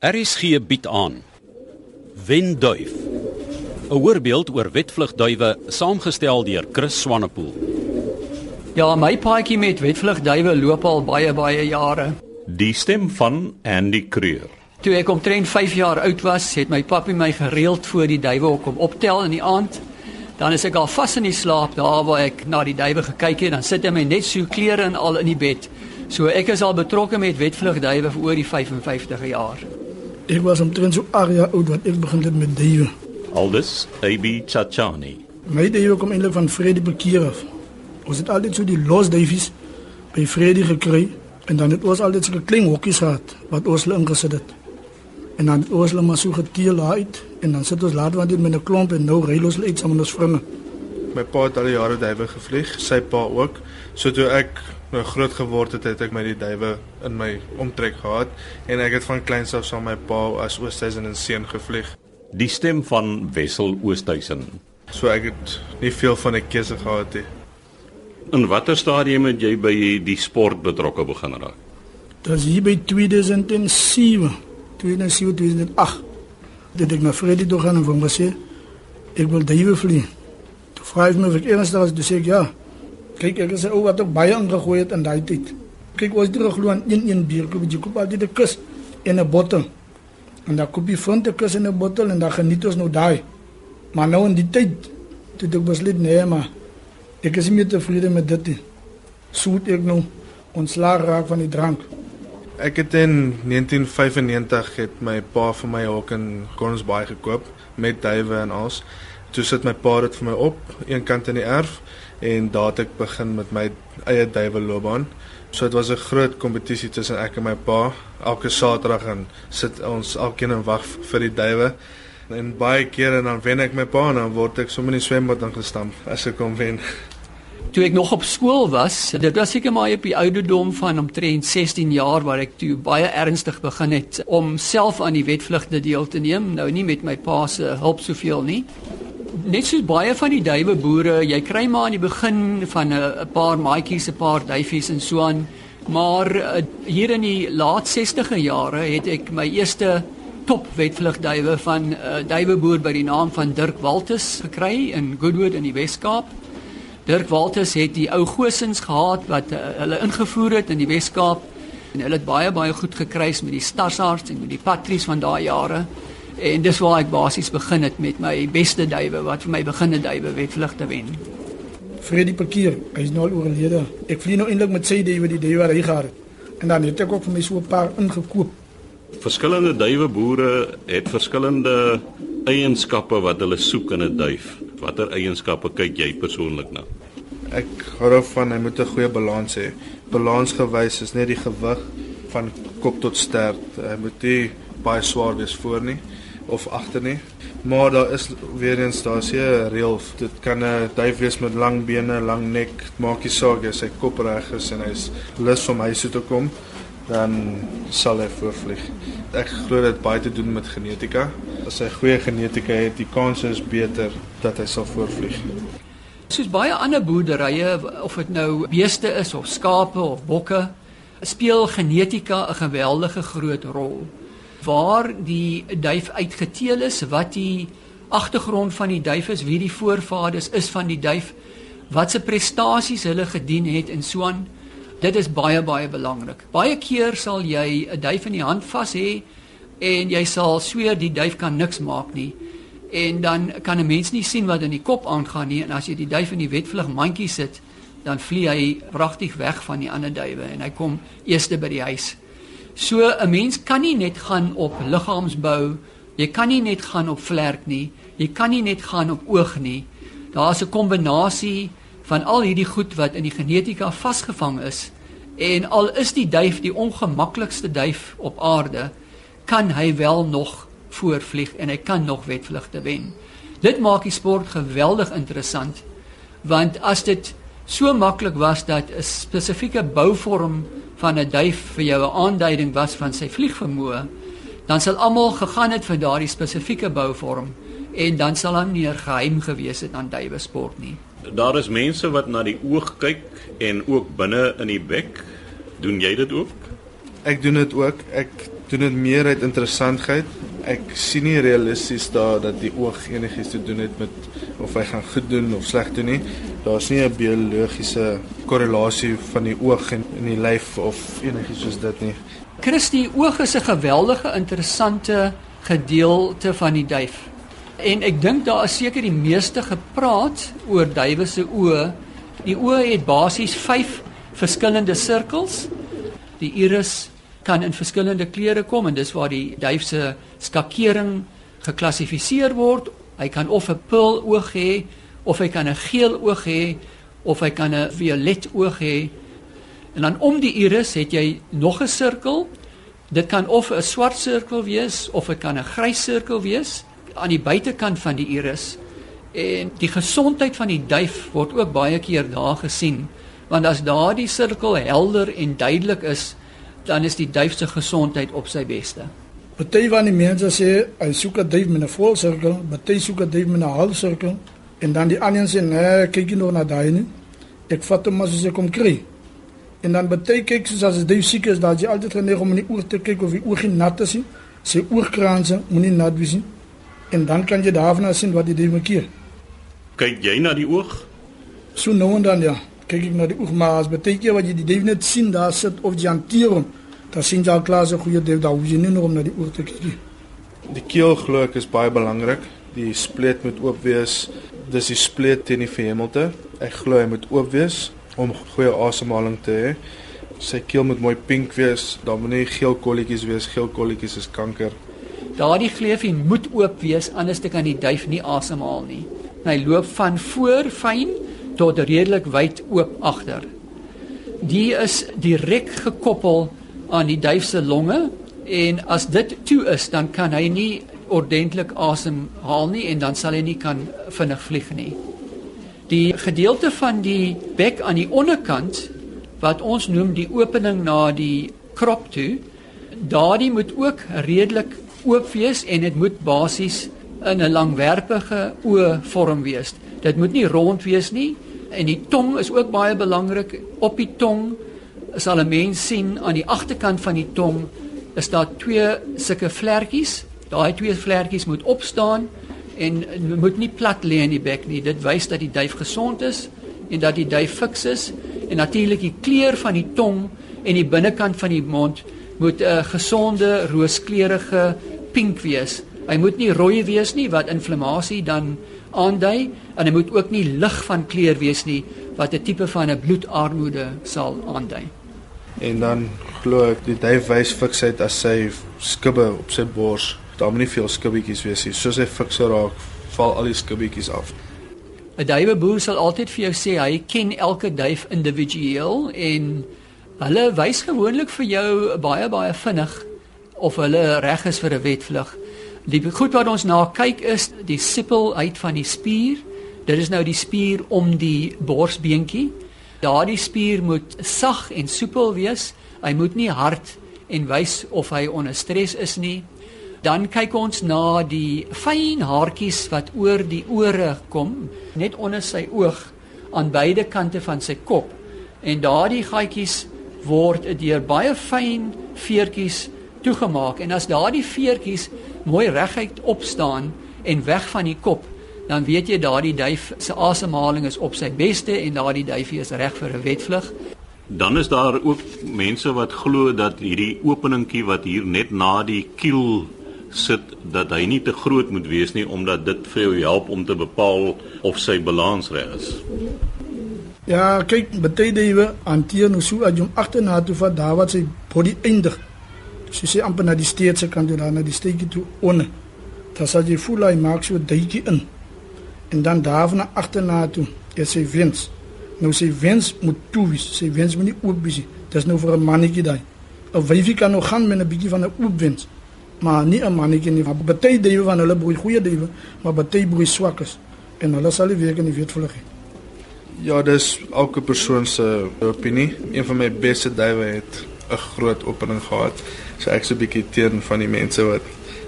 RSG bied aan Wenduif 'n hoorbeeld oor wetvlugduwe saamgestel deur Chris Swanepoel. Ja, my paadjie met wetvlugduwe loop al baie baie jare. Die stem van Andy Kreur. Toe ek omtrent 5 jaar oud was, het my pappie my gereeld voor die duwe kom optel in die aand. Dan is ek al vas in die slaap daar waar ek na die duwe gekyk het, dan sit hy my net so klere en al in die bed. So ek is al betrokke met wetvlugduwe vir oor die 55 jaar. Ek was omtrent so 8 jaar oud wat ek begin het met duwe. Aldus AB Chachani. My duwe kom eintlik van Freddy Bekier af. Ons het altyd so die los duifies by Freddy gekry en dan het ons altyd so klein hokkies gehad wat ons hulle ingesit het. En dan het ons hulle maar so geteel uit en dan sit ons later want dit met 'n klomp en nou ry ons hulle uit saam met ons vriende. My pa het al die jare duwe gevlieg, sy pa ook. So toe ek nou groot geword het, het ek my die duwe in my omtrek gehad en ek het van kleins af saam met my pa as Oosthuizen en seun gevlieg. Die stem van Wessel Oosthuizen. So ek het nie veel van 'n keuse gehad nie. In watter stadium het jy by die sport betrokke begin raak? Dit is hier by 2007, 2007, 2008. Dit ek na Freddy toe gaan en van gesê ek wil duwe vlieg. Toe vra hy my of ek ernstig is, toe sê ek ja. Kyk, ek is 'n ou wat ook baie ingegooi het in daai tyd. Kyk, ons het glo aan een een bier, koop jy koop altyd 'n kus en 'n bottel. En dan koop jy van 'n kus en 'n bottel en dan geniet ons nou daai. Maar nou in die tyd, toe ek besluit nee, maar ek is nie meer tevrede met dit nie. Soet ek nou ontslaag raak van die drank. Ek het in 1995 het my pa vir my hok in Gordonsbaai gekoop met duwe en alles. Toe sit my pa dit vir my op, een kant in die erf en daar het ek begin met my eie duwe loopbaan. So dit was 'n groot kompetisie tussen ek en my pa. Elke Saterdag en sit ons alkeen en wag vir die duwe. En baie kere dan wen ek my pa en dan word ek sommer in die swembad ingestamp as ek kom wen. Toe ek nog op skool was, dit was seker maar op die ouderdom van omtrent 16 jaar waar ek toe baie ernstig begin het om self aan die wetvlugte deel te neem, nou nie met my pa se hulp soveel nie. Net soos baie van die duwe boere, jy kry maar aan die begin van 'n paar maatjies, 'n paar duifies en so aan. Maar uh, hier in die laat 60e jare het ek my eerste top wetvlugduwe van 'n uh, duiweboer by die naam van Dirk Waltus gekry in Goodwood in die Wes-Kaap. Dirk Waltus het die ou gosens gehad wat uh, hulle ingevoer het in die Wes-Kaap en hulle het baie baie goed gekruis met die Starshards en met die Patries van daai jare. En dis waar ek basies begin het met my beste duwe wat vir my beginne duwe wetvlugte wen. Freddy Parkier, hy is nou al oorlede. Ek vlieg nou eintlik met sy duwe die duwe wat hy gehad het. En dan het ek ook vir my so 'n paar ingekoop. Verskillende duiweboere het verskillende eienskappe wat hulle soek in 'n duif. Watter eienskappe kyk jy persoonlik na? Ek hou van hy moet 'n goeie balans hê. Balansgewys is net die gewig van kop tot stert. Hy moet nie baie swaar wees voor nie of agter nie. Maar daar is weer eens daar's 'n reël. Dit kan 'n duif wees met lang bene, lang nek, maak nie saak as sy kop reg is en hy's lus om huis toe te kom, dan sal hy voorvlieg. Ek glo dit baie te doen met genetika. As hy goeie genetika het, die kans is beter dat hy sal voorvlieg. Soos baie ander boerderye of dit nou beeste is of skape of bokke, speel genetika 'n geweldige groot rol. Waar die duif uitgeteel is, wat die agtergrond van die duif is, wie die voorvaders is van die duif, wat se prestasies hulle gedien het en so aan. Dit is baie baie belangrik. Baie keer sal jy 'n duif in die hand vas hê en jy sal sweer die duif kan niks maak nie. En dan kan 'n mens nie sien wat in die kop aangaan nie en as jy die duif in die wetvlug mandjie sit, dan vlieg hy pragtig weg van die ander duwe en hy kom eerste by die huis. So 'n mens kan nie net gaan op liggaamsbou, jy kan nie net gaan op vlerk nie, jy kan nie net gaan op oog nie. Daar's 'n kombinasie van al hierdie goed wat in die genetika vasgevang is en al is die duif die ongemaklikste duif op aarde, kan hy wel nog voorvlieg en hy kan nog wetvlugte wen. Dit maak die sport geweldig interessant want as dit so maklik was dat 'n spesifieke bouvorm van 'n duif vir jou 'n aanduiding was van sy vliegvermoë, dan sal almal gegaan het vir daardie spesifieke bouvorm en dan sal hom nie geheim gewees het aan duwe sport nie. Daar is mense wat na die oog kyk en ook binne in die bek. Doen jy dit ook? Ek doen dit ook. Ek doen dit meer uit interessantheid. Ek sien nie realisties daar dat die oog enigiets te doen het met of hy gaan goed doen of sleg doen nie. Daar's nie 'n biologiese korrelasie van die oog en in die lyf of enigiets soos dit nie. Christie oog is 'n geweldige interessante gedeelte van die duif. En ek dink daar is seker die meeste gepraat oor duwe se oë. Die oë het basies 5 verskillende sirkels. Die iris kan in verskillende kleure kom en dis waar die duif se skakering geklassifiseer word. Hy kan of 'n pearl oog hê of hy kan 'n geel oog hê of hy kan 'n violet oog hê. En dan om die iris het jy nog 'n sirkel. Dit kan of 'n swart sirkel wees of dit kan 'n grys sirkel wees aan die buitekant van die iris. En die gesondheid van die duif word ook baie keer daar gesien. Want as daardie sirkel helder en duidelik is, dan is die duif se gesondheid op sy beste. Party van die mense sê hy soek 'n duif met 'n vol sirkel, party soek 'n duif met 'n half sirkel en dan die ander sê nee, kyk jy nog na daai nie. Ek vat hom as ek kom kry. En dan party kyk soos as 'n duif siek is, dan jy altyd geneig om in die oog te kyk of die oog nie nat is nie. Sy oogkraanse moenie nat wees nie. En dan kan jy daarna sien wat die duif maak. Kyk jy na die oog? So nou en dan ja kyk ek na die oog maar as beteken wat jy die duif net sien daar sit of jy hanteer hom dan sien jy al klaar so goeie duif daar hoef jy nie nog om na die oog te kyk nie Die keel glo ek is baie belangrik. Die spleet moet oop wees. Dis die spleet teen die verhemelte. Ek glo hy moet oop wees om goeie asemhaling te hê. Sy keel moet mooi pink wees. Daar moet nie geel kolletjies wees. Geel kolletjies is kanker. Daardie gleufie moet oop wees anders kan die duif nie asemhaal nie. Hy loop van voor fyn tot redelik wyd oop agter. Die is direk gekoppel aan die duif se longe en as dit toe is dan kan hy nie ordentlik asemhaal nie en dan sal hy nie kan vinnig vlieg nie. Die gedeelte van die bek aan die onderkant wat ons noem die opening na die krop toe, daardie moet ook redelik oop wees en dit moet basies in 'n langwerpige oë vorm wees. Dit moet nie rond wees nie en die tong is ook baie belangrik. Op die tong sal 'n mens sien aan die agterkant van die tong is daar twee sulke vlekkies. Daai twee vlekkies moet opstaan en moet nie plat lê in die bek nie. Dit wys dat die duif gesond is en dat die duif fiks is en natuurlik die kleur van die tong en die binnekant van die mond moet 'n gesonde rooskleurige pink wees. Hy moet nie rooi wees nie wat inflammasie dan aandui en hy moet ook nie lig van kleur wees nie wat 'n tipe van 'n bloedarmoede sal aandui. En dan glo ek die duif wys fiksheid as sy skubbe op sy bors. Daar moet nie veel skubbietjies wees nie. Soos hy fikser raak, val al die skubbietjies af. 'n Duiweboer sal altyd vir jou sê hy ken elke duif individueel en hulle wys gewoonlik vir jou baie baie vinnig of hulle reg is vir 'n wetvlug. Die goed wat ons na kyk is die sippel uit van die spier. Dit is nou die spier om die borsbeentjie. Daardie spier moet sag en soepel wees. Hy moet nie hard en wys of hy onder stres is nie. Dan kyk ons na die fyn haartjies wat oor die ore kom, net onder sy oog aan beide kante van sy kop. En daardie gaatjies word deur baie fyn veertjies toegemaak en as daardie veertjies mooi reguit opstaan en weg van die kop, dan weet jy daardie duif se asemhaling is op sy beste en daardie duifie is reg vir 'n wetvlug. Dan is daar ook mense wat glo dat hierdie openingkie wat hier net na die kiel sit dat hy nie te groot moet wees nie omdat dit vir jou help om te bepaal of sy balans reg is. Ja, kyk, baie duwe hanteer nou so as jy hom agterna toe vat daar wat sy body eindig. Sy sê amper na die steetse kant toe daar na die steekie toe onder. Dan sal jy voel hy maak so 'n duitjie in. En dan daarna agterna toe is sy wens. Nou sy wens moet toe wees. Sy wens moet nie oop wees nie. Dis nou vir 'n mannetjie daai. 'n Wyfie kan nog gaan met 'n bietjie van 'n oop wens. Maar nie 'n mannetjie nie. Baie duwe van hulle broei goeie duwe, maar baie broei swakkes. En hulle sal nie weet kan weet vlug nie. Ja, dis elke persoon se opinie. Een van my beste duwe het 'n groot opening gehad. So ek so 'n bietjie teen van die mense wat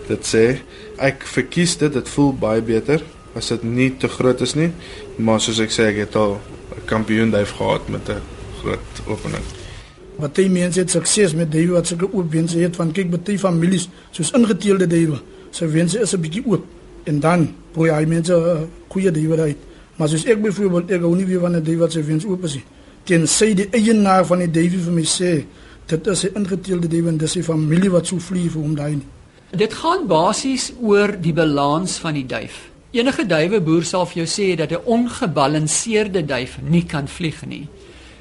dit sê. Ek verkies dit, dit voel baie beter as dit nie te groot is nie. Maar soos ek sê, ek het al 'n kampioen duif gehad met 'n groot opening. Baie mense het sukses met duwe wat sulke oop wense het van kyk baie families soos ingeteelde duwe. Sy wense is 'n bietjie oop en dan prooi hy mense uh, goeie duwe uit. Maar soos ek byvoorbeeld ek hou nie weer van 'n duwe wat sy wens oop is nie. Tensy die eienaar van die duwe vir my sê dit is 'n ingeteelde duwe en dis 'n familie wat so vlieg vir hom daai. Dit gaan basies oor die balans van die duif. Enige duiweboer sal vir jou sê dat 'n ongebalanseerde duif nie kan vlieg nie.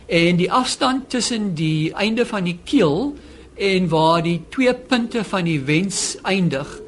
En die afstand tussen die einde van die keel en waar die twee punte van die wens eindig,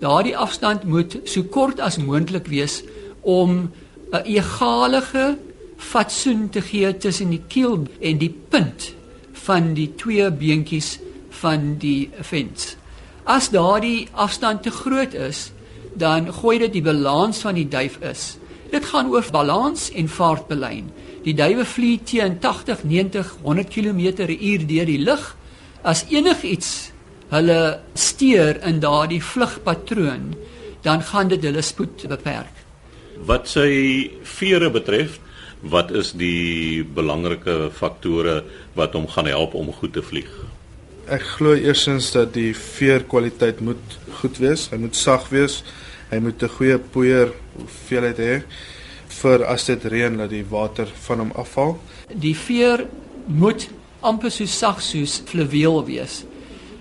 daardie afstand moet so kort as moontlik wees om 'n egalige fatsoen te gee tussen die keel en die punt van die twee beentjies van die vents. As daardie afstand te groot is, dan gooi dit die balans van die duif is. Dit gaan oor balans en vaartbelyn. Die duwe vlieg teen 80, 90, 100 km/h deur die lug. As enigiets hulle steur in daardie vlugpatroon, dan gaan dit hulle spoed beperk. Wat sy vere betref, wat is die belangrike faktore wat hom gaan help om goed te vlieg? Ek glo eersins dat die veerkwaliteit moet goed wees. Hy moet sag wees. Hy moet 'n goeie poeier hoeveelheid hê vir as dit reën dat die water van hom afval. Die veer moet amper so sag soos fluweel wees.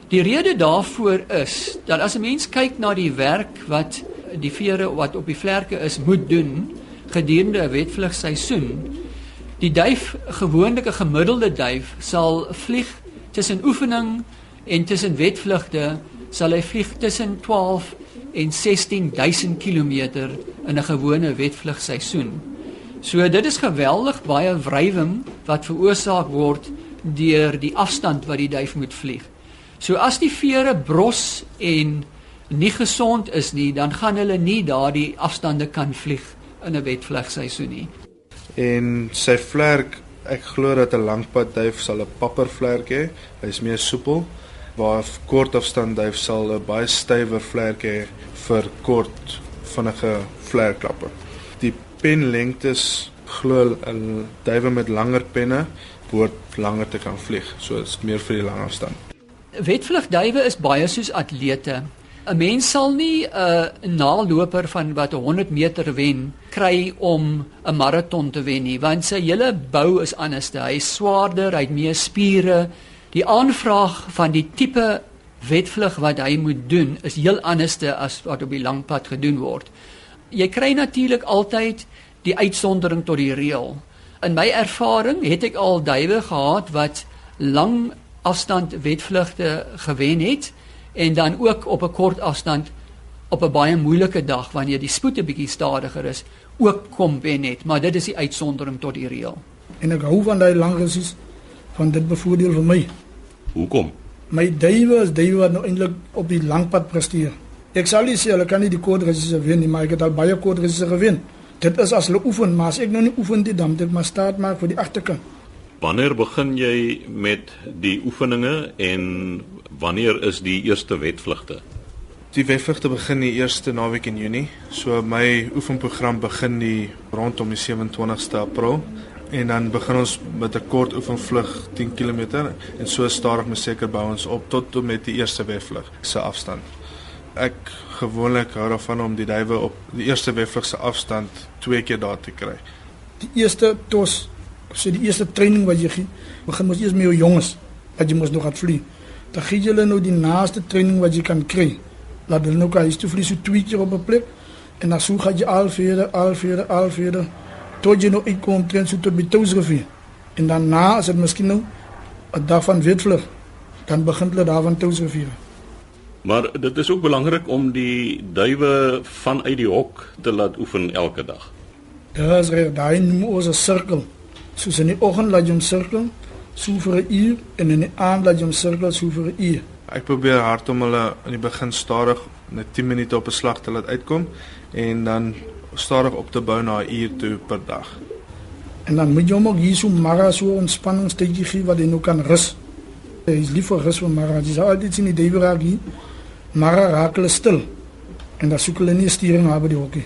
Die rede daarvoor is dat as 'n mens kyk na die werk wat die vere wat op die vlerke is moet doen gedurende 'n wetvlugseisoen, die duif gewoonlik 'n gemiddelde duif sal vlieg tussen oefening en tussen wetvlugte sal hy vlieg tussen 12 en 16000 km in 'n gewone wetvlugseisoen. So dit is geweldig baie wrywing wat veroorsaak word deur die afstand wat die duif moet vlieg. So as die vere bros en nie gesond is nie, dan gaan hulle nie daardie afstande kan vlieg in 'n wetvlugseisoen nie. En sy vlerk Ek glo dat 'n langpad duif sal 'n pappervlerk hê. Hy's meer soepel waar kort afstand duif sal 'n baie stywer vlerk hê vir kort vinnige vlerklappe. Die penlengtes glo 'n duif met langer penne word langer te kan vlieg. So dit's meer vir die lang afstand. Wetvlugduwe is baie soos atlete. 'n Mens sal nie 'n naloper van wat 100 meter wen kry om 'n maraton te wen nie, want sy hele bou is anders. Hy is swaarder, hy het meer spiere. Die aanvraag van die tipe wetvlug wat hy moet doen is heel anders as wat op die langpad gedoen word. Jy kry natuurlik altyd die uitsondering tot die reël. In my ervaring het ek al duwe gehad wat lang afstand wetvlugte gewen het en dan ook op 'n kort afstand op 'n baie moeilike dag wanneer die spoed 'n bietjie stadiger is, ook kom wen net, maar dit is die uitsondering tot die reël. En ek hou van daai lang resies van dit bevoordeel vir my. Hoekom? My duwe is duwe wat nou eintlik op die langpad presteer. Ek sal nie sê hulle kan nie die kort resies wen nie, maar ek het al baie kort resies gewen. Dit is as hulle oefen, maar as ek nou nie oefen dit dan dit maar staat maak vir die agterkant. Wanneer begin jy met die oefeninge en wanneer is die eerste wetvlugte? Die wetvlugte begin die eerste naweek in Junie. So my oefenprogram begin die rondom die 27ste April en dan begin ons met 'n kort oefenvlug 10 km en so stadig maar seker bou ons op tot tot met die eerste wetvlug se afstand. Ek gewoonlik hou daarvan om die duwe op die eerste wetvlug se afstand twee keer daar te kry. Die eerste tos, so die eerste training wat jy gee, begin mos eers met jou jonges wat jy mos nog gaan vlieg dan gee jy hulle nou die naaste training wat jy kan kry. Laat hulle nou kan jy so twee keer op 'n plek en dan so gaan jy al verder, al verder, al verder tot jy nou uitkom train so tot by Touwsrivier. En dan na as dit miskien nou 'n dag van wetvlug, dan begin hulle daar van Touwsrivier. Maar dit is ook belangrik om die duwe vanuit die hok te laat oefen elke dag. Daar is reg daai noem ons 'n sirkel. Soos in die oggend laat jy 'n sirkel so vir 'n uur en in die aand laat jy hom sirkel so vir 'n uur. Ek probeer hard om hulle in die begin stadig net 10 minute op 'n slag te laat uitkom en dan stadig op te bou na 'n uur toe per dag. En dan moet jy hom ook hier so maar so ontspanningstydjie gee wat hy nou kan rus. Hy is lief vir rus maar hy sal altyd sien die duiweraak hier. Maar raak hulle stil. En dan soek hulle nie sturing na by die hokkie.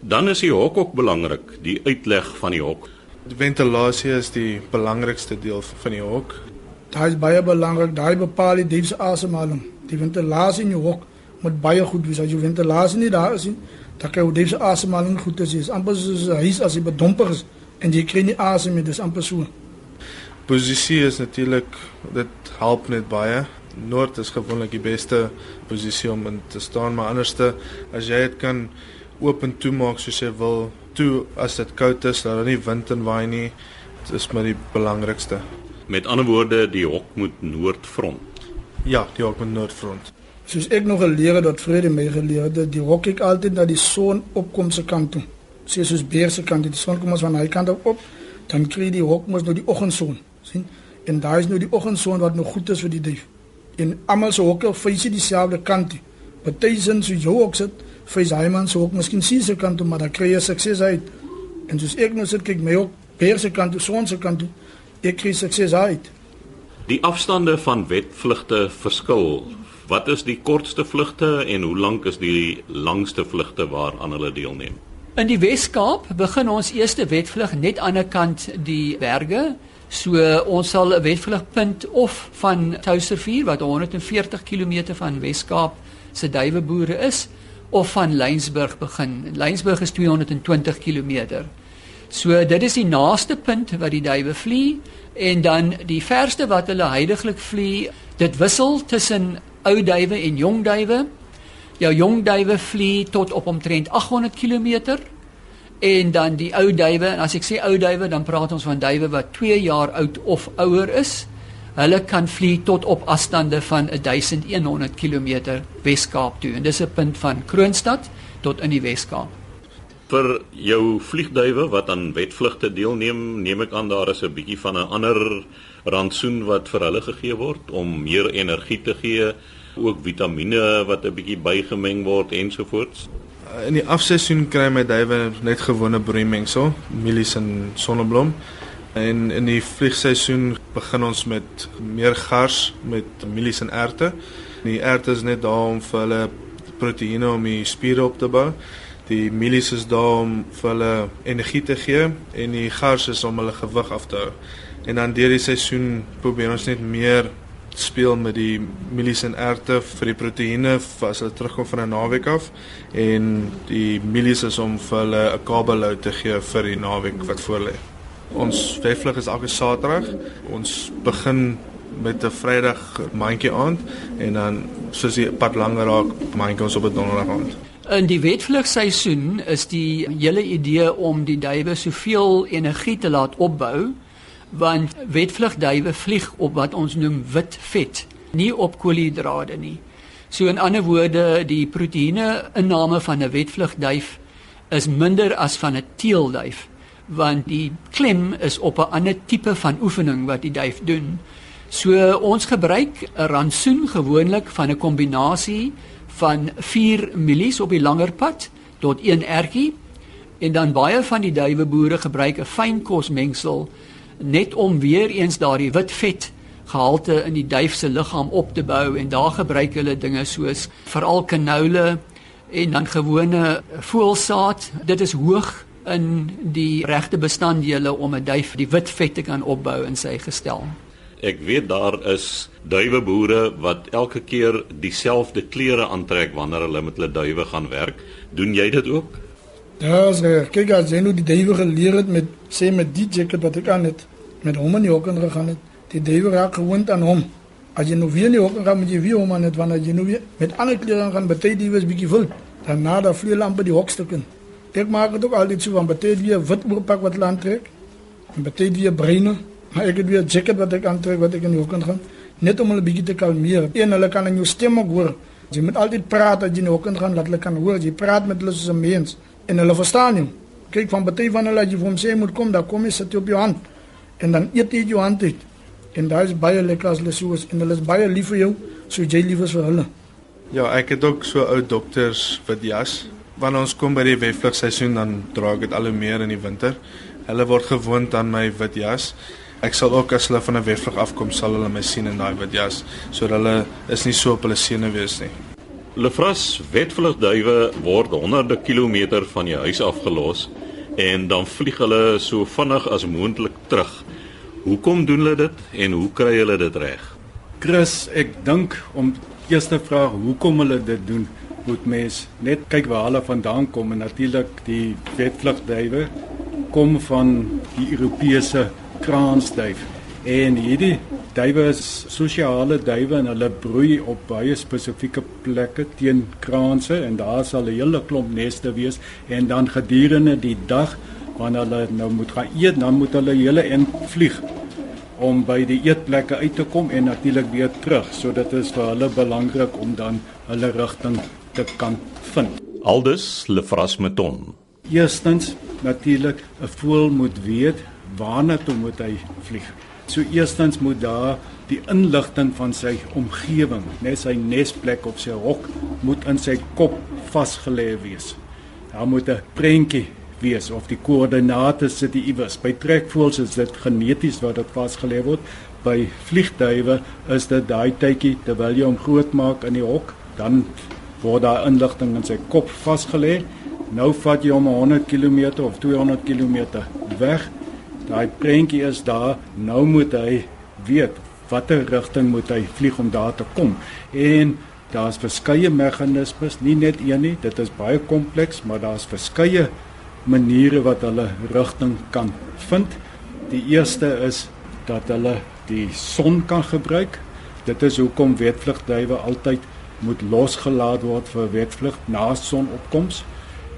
Dan is die hok ook belangrik, die uitleg van die hok. Die ventilasie is die belangrikste deel van die hok. Daai is baie belangrik. Daai bepaal die diep se asemhaling. Die ventilasie in jou hok moet baie goed wees. As jou ventilasie nie daar is nie, dan kan jou diep se asemhaling goed is. Dit is amper soos 'n huis as jy bedomper is en jy kry nie asem nie. Dis amper so. Posisie is natuurlik dit help net baie. Noord is gewoonlik die beste posisie om in te staan, maar anderste as jy dit kan oop en toe maak soos jy wil, toe as dit koud is, dat daar nie wind en waai nie, dit is maar die belangrikste. Met ander woorde, die hok moet noordfront. Ja, die hok met noordfront. Soos ek nog geleer het dat Vrede my geleer het, die hok ek altyd na die son opkom se kant toe. Sê soos beer se kant, die son kom ons van hy kant op, dan kry die hok mos nou die oggendson, sien? En daar is nou die oggendson wat nog goed is vir die duif. En almal se hokke face dieselfde kant toe. Party sin so jou hok sit, face hy man se hok miskien sien se kant toe, maar dan kry jy sukses uit. En soos ek nou sit kyk my hok beer se kant toe, son se kant toe, ek kry sukses uit. Die afstande van wetvlugte verskil. Wat is die kortste vlugte en hoe lank is die langste vlugte waaraan hulle deelneem? In die Wes-Kaap begin ons eerste wetvlug net aan die kant die berge. So ons sal 'n wetvlugpunt of van Touwsrivier wat 140 km van Wes-Kaap se duiweboere is of van Lensburg begin. Lensburg is 220 km. So dit is die naaste punt wat die duwe vlieg en dan die verste wat hulle heidaglik vlieg, dit wissel tussen ou duwe en jong duwe. Jou jong duwe vlieg tot op omtrent 800 km en dan die ou duwe en as ek sê ou duwe dan praat ons van duwe wat 2 jaar oud of ouer is. Hulle kan vlieg tot op afstande van 1100 km Wes-Kaap toe en dis 'n punt van Kroonstad tot in die Wes-Kaap. Vir jou vliegduwe wat aan wetvlugte deelneem, neem ek aan daar is 'n bietjie van 'n ander rantsoen wat vir hulle gegee word om meer energie te gee, ook vitamiene wat 'n bietjie bygemeng word ensovoorts. In die afseisoen kry my duwe net gewone broeimengsel, mielies en sonneblom. En in die vliegseisoen begin ons met meer gars met mielies en erte. Die erte is net daar om vir hulle proteïene om die spiere op te bou. Die mielies is daar om vir hulle energie te gee en die gars is om hulle gewig af te hou. En dan deur die seisoen probeer ons net meer speel met die mielies en erte vir die proteïene as hulle terugkom van 'n naweek af en die mielies is om vir hulle 'n kabelhou te gee vir die naweek wat voorlê. Ons wefvlug is elke Saterdag. Ons begin met 'n Vrydag mandjie aand en dan soos die pad langer raak, mandjie ons op 'n Donderdag aand. In die wetvlugseisoen is die hele idee om die duwe soveel energie te laat opbou want wetvlugduwe vlieg op wat ons noem wit vet, nie op koolhidrate nie. So in ander woorde, die proteïene inname van 'n wetvlugduif is minder as van 'n teelduif want die klem is op 'n ander tipe van oefening wat die duif doen. So ons gebruik 'n rantsoen gewoonlik van 'n kombinasie van 4 mielies op die langer pad tot 1 ertjie en dan baie van die duiweboere gebruik 'n fynkosmengsel net om weer eens daardie wit vet gehalte in die duif se liggaam op te bou en daar gebruik hulle dinge soos veral canola en dan gewone voelsaad. Dit is hoog in die regte bestanddele om 'n duif die wit vet te kan opbou in sy gestel. Ek weet daar is duiweboere wat elke keer dieselfde klere aantrek wanneer hulle met hulle duwe gaan werk. Doen jy dit ook? Ja, so, kyk as jy nou die duwe geleer het met sê met die jacket wat ek aan het met hom in die hokken gegaan het, die duwe raak gewoond aan hom. As jy nou weer in die hokken gaan met jy weer hom aan het wanneer jy nou weer met ander klere gaan, baie die was bietjie wild. Dan na da vlei lampe die hokstukken. Ek maak dit ook altyd so van baie weer wit oorpak wat land trek. En baie weer bruine. Maar ek het weer 'n jacket wat ek aantrek wat ek in die hokken gaan net om hulle bietjie te kalmeer. Een hulle kan in jou stem ook hoor. Jy moet altyd praat as jy in die hokken gaan, laat hulle kan hoor. Jy praat met hulle soos 'n mens en hulle verstaan jou. Kyk van baie van hulle as jy vir hom sê moet kom, dan kom jy sit op jou hand en dan eet jy jou hand uit. En daar is baie lekker as hulle so is en hulle is baie lief vir jou, so jy lief is vir hulle. Ja, ek het ook so ou dokters wit jas. Wanneer ons kom by die wefvlugseisoen dan dra ek dit al hoe meer in die winter. Hulle word gewoond aan my wit jas. Ek sal ook as hulle van 'n wefvlug afkom, sal hulle my sien in daai wit jas, sodat hulle is nie so op hulle senuwees nie. Lefras wetvlugduwe word honderde kilometer van jou huis afgelos en dan vlieg hulle so vinnig as moontlik terug. Hoekom doen hulle dit en hoe kry hulle dit reg? Chris, ek dink om eerste vraag hoekom hulle dit doen, moet mens net kyk waar hulle vandaan kom en natuurlik die wetvlugduwe kom van die Europese kraansduif. En hierdie duwe is sosiale duwe en hulle broei op baie spesifieke plekke teen kraanse en daar sal 'n hele klomp neste wees en dan gedurende die dag wanneer hulle nou moet gaan eet, dan moet hulle hele en vlieg om by die eetplekke uit te kom en natuurlik weer terug. So dit is vir hulle belangrik om dan hulle rigting te kan vind. Aldus Lefrasmeton. Eerstens natuurlik 'n voël moet weet waarna toe moet hy vlieg. So eerstens moet daar die inligting van sy omgewing, net sy nesplek op sy hok, moet in sy kop vasgelê wees. Daar moet 'n prentjie wees of die koördinate sit iewers. By trekvoëls is dit geneties wat dit vasgelê word. By vliegtuie is dit daai tydjie terwyl jy hom groot maak in die hok, dan word daar inligting in sy kop vasgelê. Nou vat jy hom 100 km of 200 km weg Daai prentjie is daar. Nou moet hy weet watter rigting moet hy vlieg om daar te kom. En daar's verskeie meganismes, nie net een nie. Dit is baie kompleks, maar daar's verskeie maniere wat hulle rigting kan vind. Die eerste is dat hulle die son kan gebruik. Dit is hoekom wetvlugduwe altyd moet losgelaat word vir wetvlug na sonopkoms.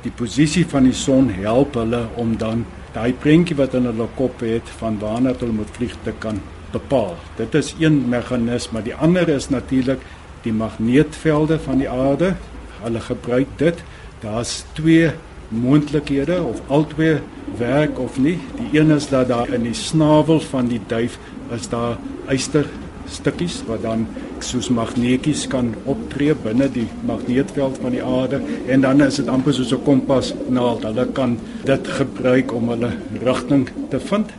Die posisie van die son help hulle om dan daai prentjie wat in hulle kop het van waarna hulle moet vlieg te kan bepaal. Dit is een meganisme, die ander is natuurlik die magneetvelde van die aarde. Hulle gebruik dit. Daar's twee moontlikhede of albei werk of nie. Die een is dat daar in die snavel van die duif is daar yster stukkies wat dan soos magneties kan optree binne die magneetveld van die aarde en dan is dit amper soos 'n kompas naald. Hulle kan dit gebruik om hulle rigting te vind.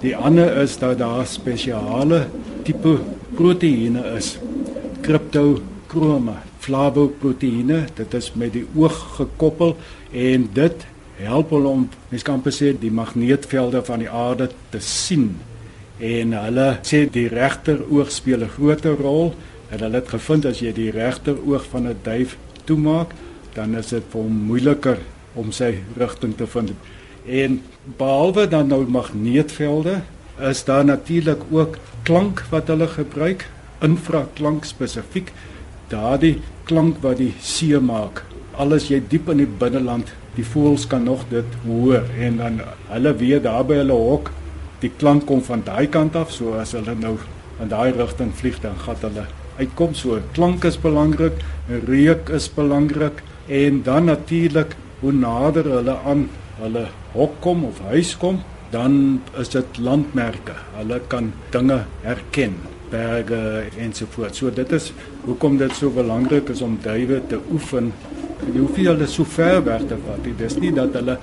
Die ander is dat daar spesiale tipe proteïene is. Kryptokrome, flavoproteïene, dit is met die oog gekoppel en dit help hulle om mens kan presies die magneetvelde van die aarde te sien en hulle sê die regter oog speel 'n groot rol en hulle het gevind as jy die regter oog van 'n duif toemaak dan is dit vir hom moeiliker om sy rigting te vind. En behalwe dan nou magneetvelde is daar natuurlik ook klank wat hulle gebruik infraklank spesifiek daardie klank wat die see maak. Alles jy diep in die binneland die voëls kan nog dit hoor en dan hulle weet daar by hulle hok die klank kom van daai kant af so as hulle nou in daai rigting vlieg dan gaan hulle uitkom. So klank is belangrik reuk is belangrik en dan natuurlik hoe nader hulle aan hulle hok kom of huis kom dan is dit landmerke. Hulle kan dinge herken berge ensovoorts. So dit is hoekom dit so belangrik is om duwe te oefen jy hoef nie hulle so ver weg te vat nie dis nie dat hulle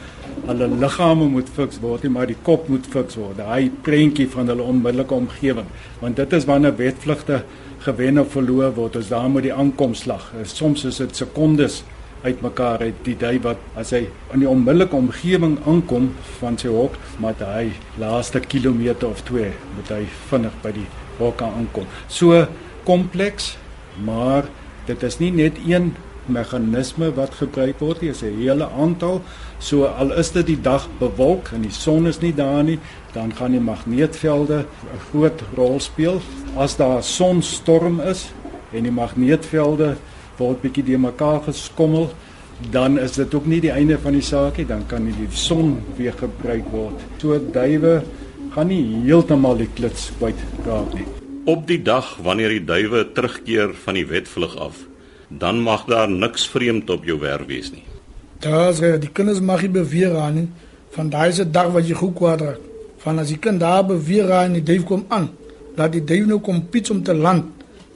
hulle liggame moet fiks word nie, maar die kop moet fiks word. Daai prentjie van hulle onmiddellike omgewing, want dit is wanneer wetvlugte gewen of verloor word, as daar met die aankomslag. Soms is dit sekondes uitmekaar uit die day wat as hy in die onmiddellike omgewing aankom van sy hok, maar hy laaste kilometer of 2 moet hy vinnig by die hok aankom. So kompleks, maar dit is nie net een meganisme wat gebruik word, dit is 'n hele aantal. So al is dit die dag bewolk en die son is nie daar nie, dan gaan die magneetvelde 'n groot rol speel. As daar sonstorm is en die magneetvelde word bietjie de mekaar geskommel, dan is dit ook nie die einde van die saak nie, dan kan die son weer gebruik word. So duwe gaan nie heeltemal die klits kwyt raak nie. Op die dag wanneer die duwe terugkeer van die wetvlug af, dan mag daar niks vreemd op jou werk wees nie. Daar's die kinders mag nie beweeg aan nie. Van daai se dag wat jy goed kwaad raak. Van as die kind daar beweeg aan die duif kom aan, laat die duif nou kom piets om te land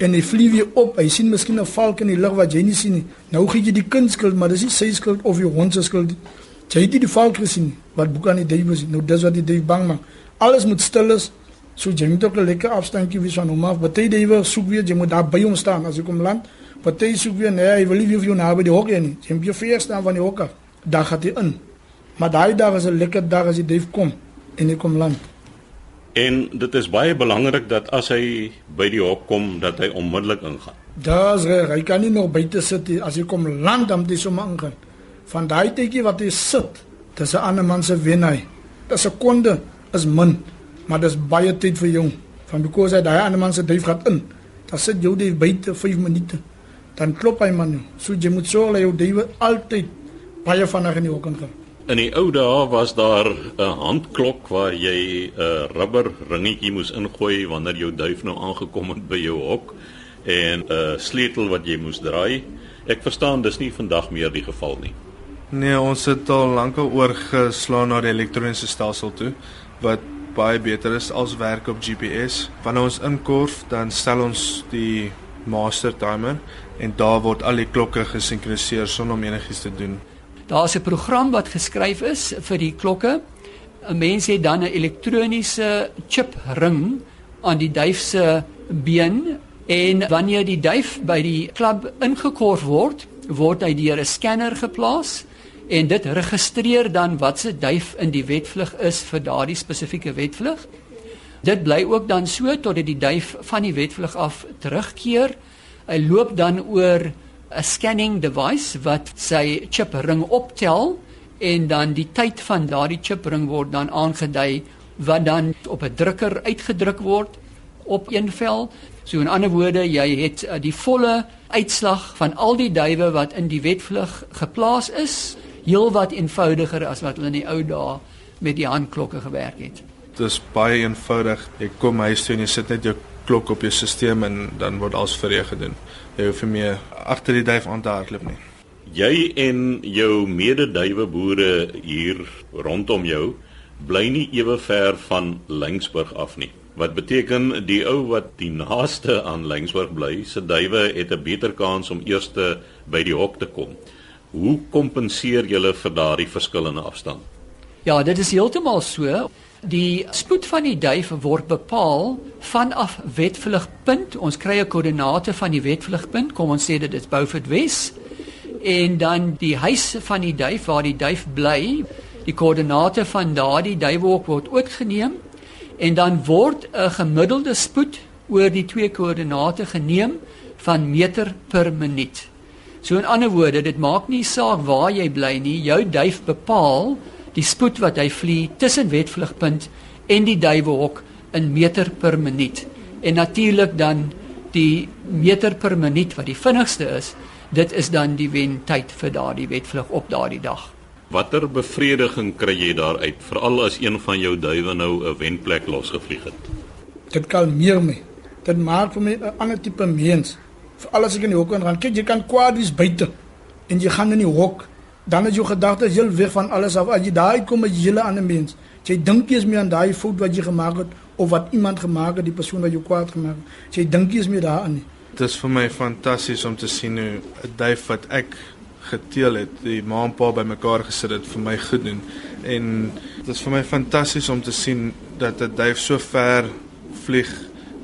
en hy vlieg weer op. Hy sien miskien 'n valk in die lug wat jy nie sien nie. Nou gee jy die kind skuld, maar dis nie sy skuld of jou hond se skuld. Jy het nie die valk gesien wat boek aan die duif is. Nou dis wat die duif bang maak. Alles moet stil is. So jy moet ook 'n lekker afstandjie wees van hom af. Baie duwe soek weer jy moet daar by hom staan as hy kom land. Party soek weer nee, hy wil nie vir jou naby die hok hê nie. Jy moet jou veer staan van die hok af. Dan gaan hy in. Maar daai dag is 'n lekker dag as die dief kom en hy kom land. En dit is baie belangrik dat as hy by die hok kom dat hy onmiddellik ingaan. Daar's reg, hy kan nie nog buite sit nie. as hy kom land dan dis om aangaan. Van daai tydjie wat hy sit, dis 'n ander man se wen hy. 'n Sekonde is min, maar dis baie tyd vir jou. Van because hy daai ander man se duif gaan in. Dan sit jy die buite 5 minute. Dan klop hy man. So jy moet sorg dat jou duif altyd baie vinnig in die hok ingaan. In die ou dae was daar 'n handklok waar jy 'n rubber ringetjie moes ingooi wanneer jou duif nou aangekom het by jou hok en 'n sleutel wat jy moes draai. Ek verstaan dis nie vandag meer die geval nie. Nee, ons het al lankal oorgeslaan na die elektroniese stelsel toe wat baie beter is as werk op GPS. Wanneer ons inkorf, dan stel ons die master timer en daar word al die klokke gesinkroniseer sonder om enigiets te doen. Daar's 'n program wat geskryf is vir die klokke. 'n Mens het dan 'n elektroniese chip ring aan die duif se been en wanneer die duif by die klub ingekorf word, word hy deur 'n scanner geplaas en dit registreer dan wat se duif in die wetvlug is vir daardie spesifieke wetvlug. Dit bly ook dan so totdat die duif van die wetvlug af terugkeer. Hy loop dan oor 'n scanning device wat sy chip ring optel en dan die tyd van daardie chip ring word dan aangedui wat dan op 'n drukker uitgedruk word op een vel. So in ander woorde, jy het uh, die volle uitslag van al die duwe wat in die wetvlug geplaas is, heel wat eenvoudiger as wat hulle in die ou dae met die handklokke gewerk het. Dit is baie eenvoudig. Jy kom huis toe en jy sit net jou klok op jou stelsel en dan word alles vir jou gedoen. Jy hoef nie meer agter die duif aan te hardloop nie. Jy en jou mededuiweboere hier rondom jou bly nie ewe ver van Lyngsburg af nie. Wat beteken die ou wat die naaste aan Lyngsburg bly, se duwe het 'n beter kans om eerste by die hok te kom. Hoe kompenseer julle vir daardie verskillende afstand? Ja, dit is heeltemal so. Die spoed van die duif word bepaal vanaf wetvlugpunt. Ons kry 'n koördinate van die wetvlugpunt. Kom ons sê dit is Beaufort Wes. En dan die huis van die duif waar die duif bly. Die koördinate van daardie duiwolk word ook geneem en dan word 'n gemiddelde spoed oor die twee koördinate geneem van meter per minuut. So in ander woorde, dit maak nie saak waar jy bly nie, jou duif bepaal die spoed wat hy vlieg tussen wetvlugpunt en die duiwehok in meter per minuut. En natuurlik dan die meter per minuut wat die vinnigste is, dit is dan die wentyd vir daardie wetvlug op daardie dag. Watter bevrediging kry jy daaruit veral as een van jou duwe nou 'n wenplek losgevlieg het? Dit kalmeer my. Dit maak vir my 'n ander tipe mens. Vir alles ek in die hok gaan, kyk jy kan kwaad wees buite en jy gaan in die hok, dan is jou gedagtes heel weg van alles af. As jy daar uitkom met 'n hele ander mens, jy dink jy is meer aan daai fout wat jy gemaak het of wat iemand gemaak het, die persoon wat jou kwaad gemaak het. Jy dink jy is meer daaraan nie. Dit is vir my fantasties om te sien hoe 'n duif wat ek geteel het, die ma en pa bymekaar gesit het vir my goed doen. En dit is vir my fantasties om te sien dat 'n duif so ver vlieg.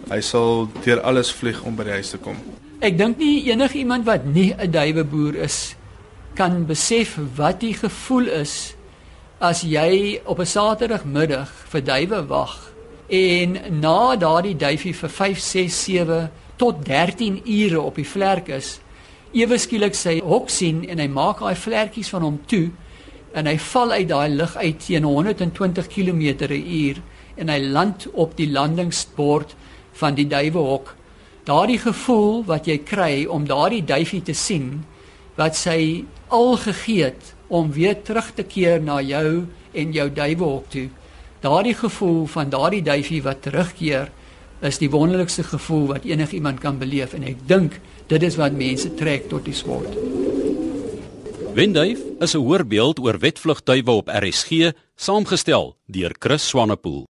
Hy sal deur alles vlieg om by die huis te kom. Ek dink nie enigiemand wat nie 'n duiweboer is kan besef wat die gevoel is as jy op 'n Saterdagmiddag vir duwe wag en na daardie duifie vir 5, 6, 7 tot 13 ure op die vlerk is ewe skielik sy hok sien en hy maak daai vlekkies van hom toe en hy val uit daai lug uit teen 120 km/h en hy land op die landingsbord van die duiwehok. Daardie gevoel wat jy kry om daardie duifie te sien wat sy al gegee het om weer terug te keer na jou en jou duiwehok toe. Daardie gevoel van daardie duifie wat terugkeer is die wonderlikste gevoel wat enigiemand kan beleef en ek dink dit is wat mense trek tot die sport. Wenduif is 'n hoorbeeld oor wetvlugtuie op RSG, saamgestel deur Chris Swanepoel.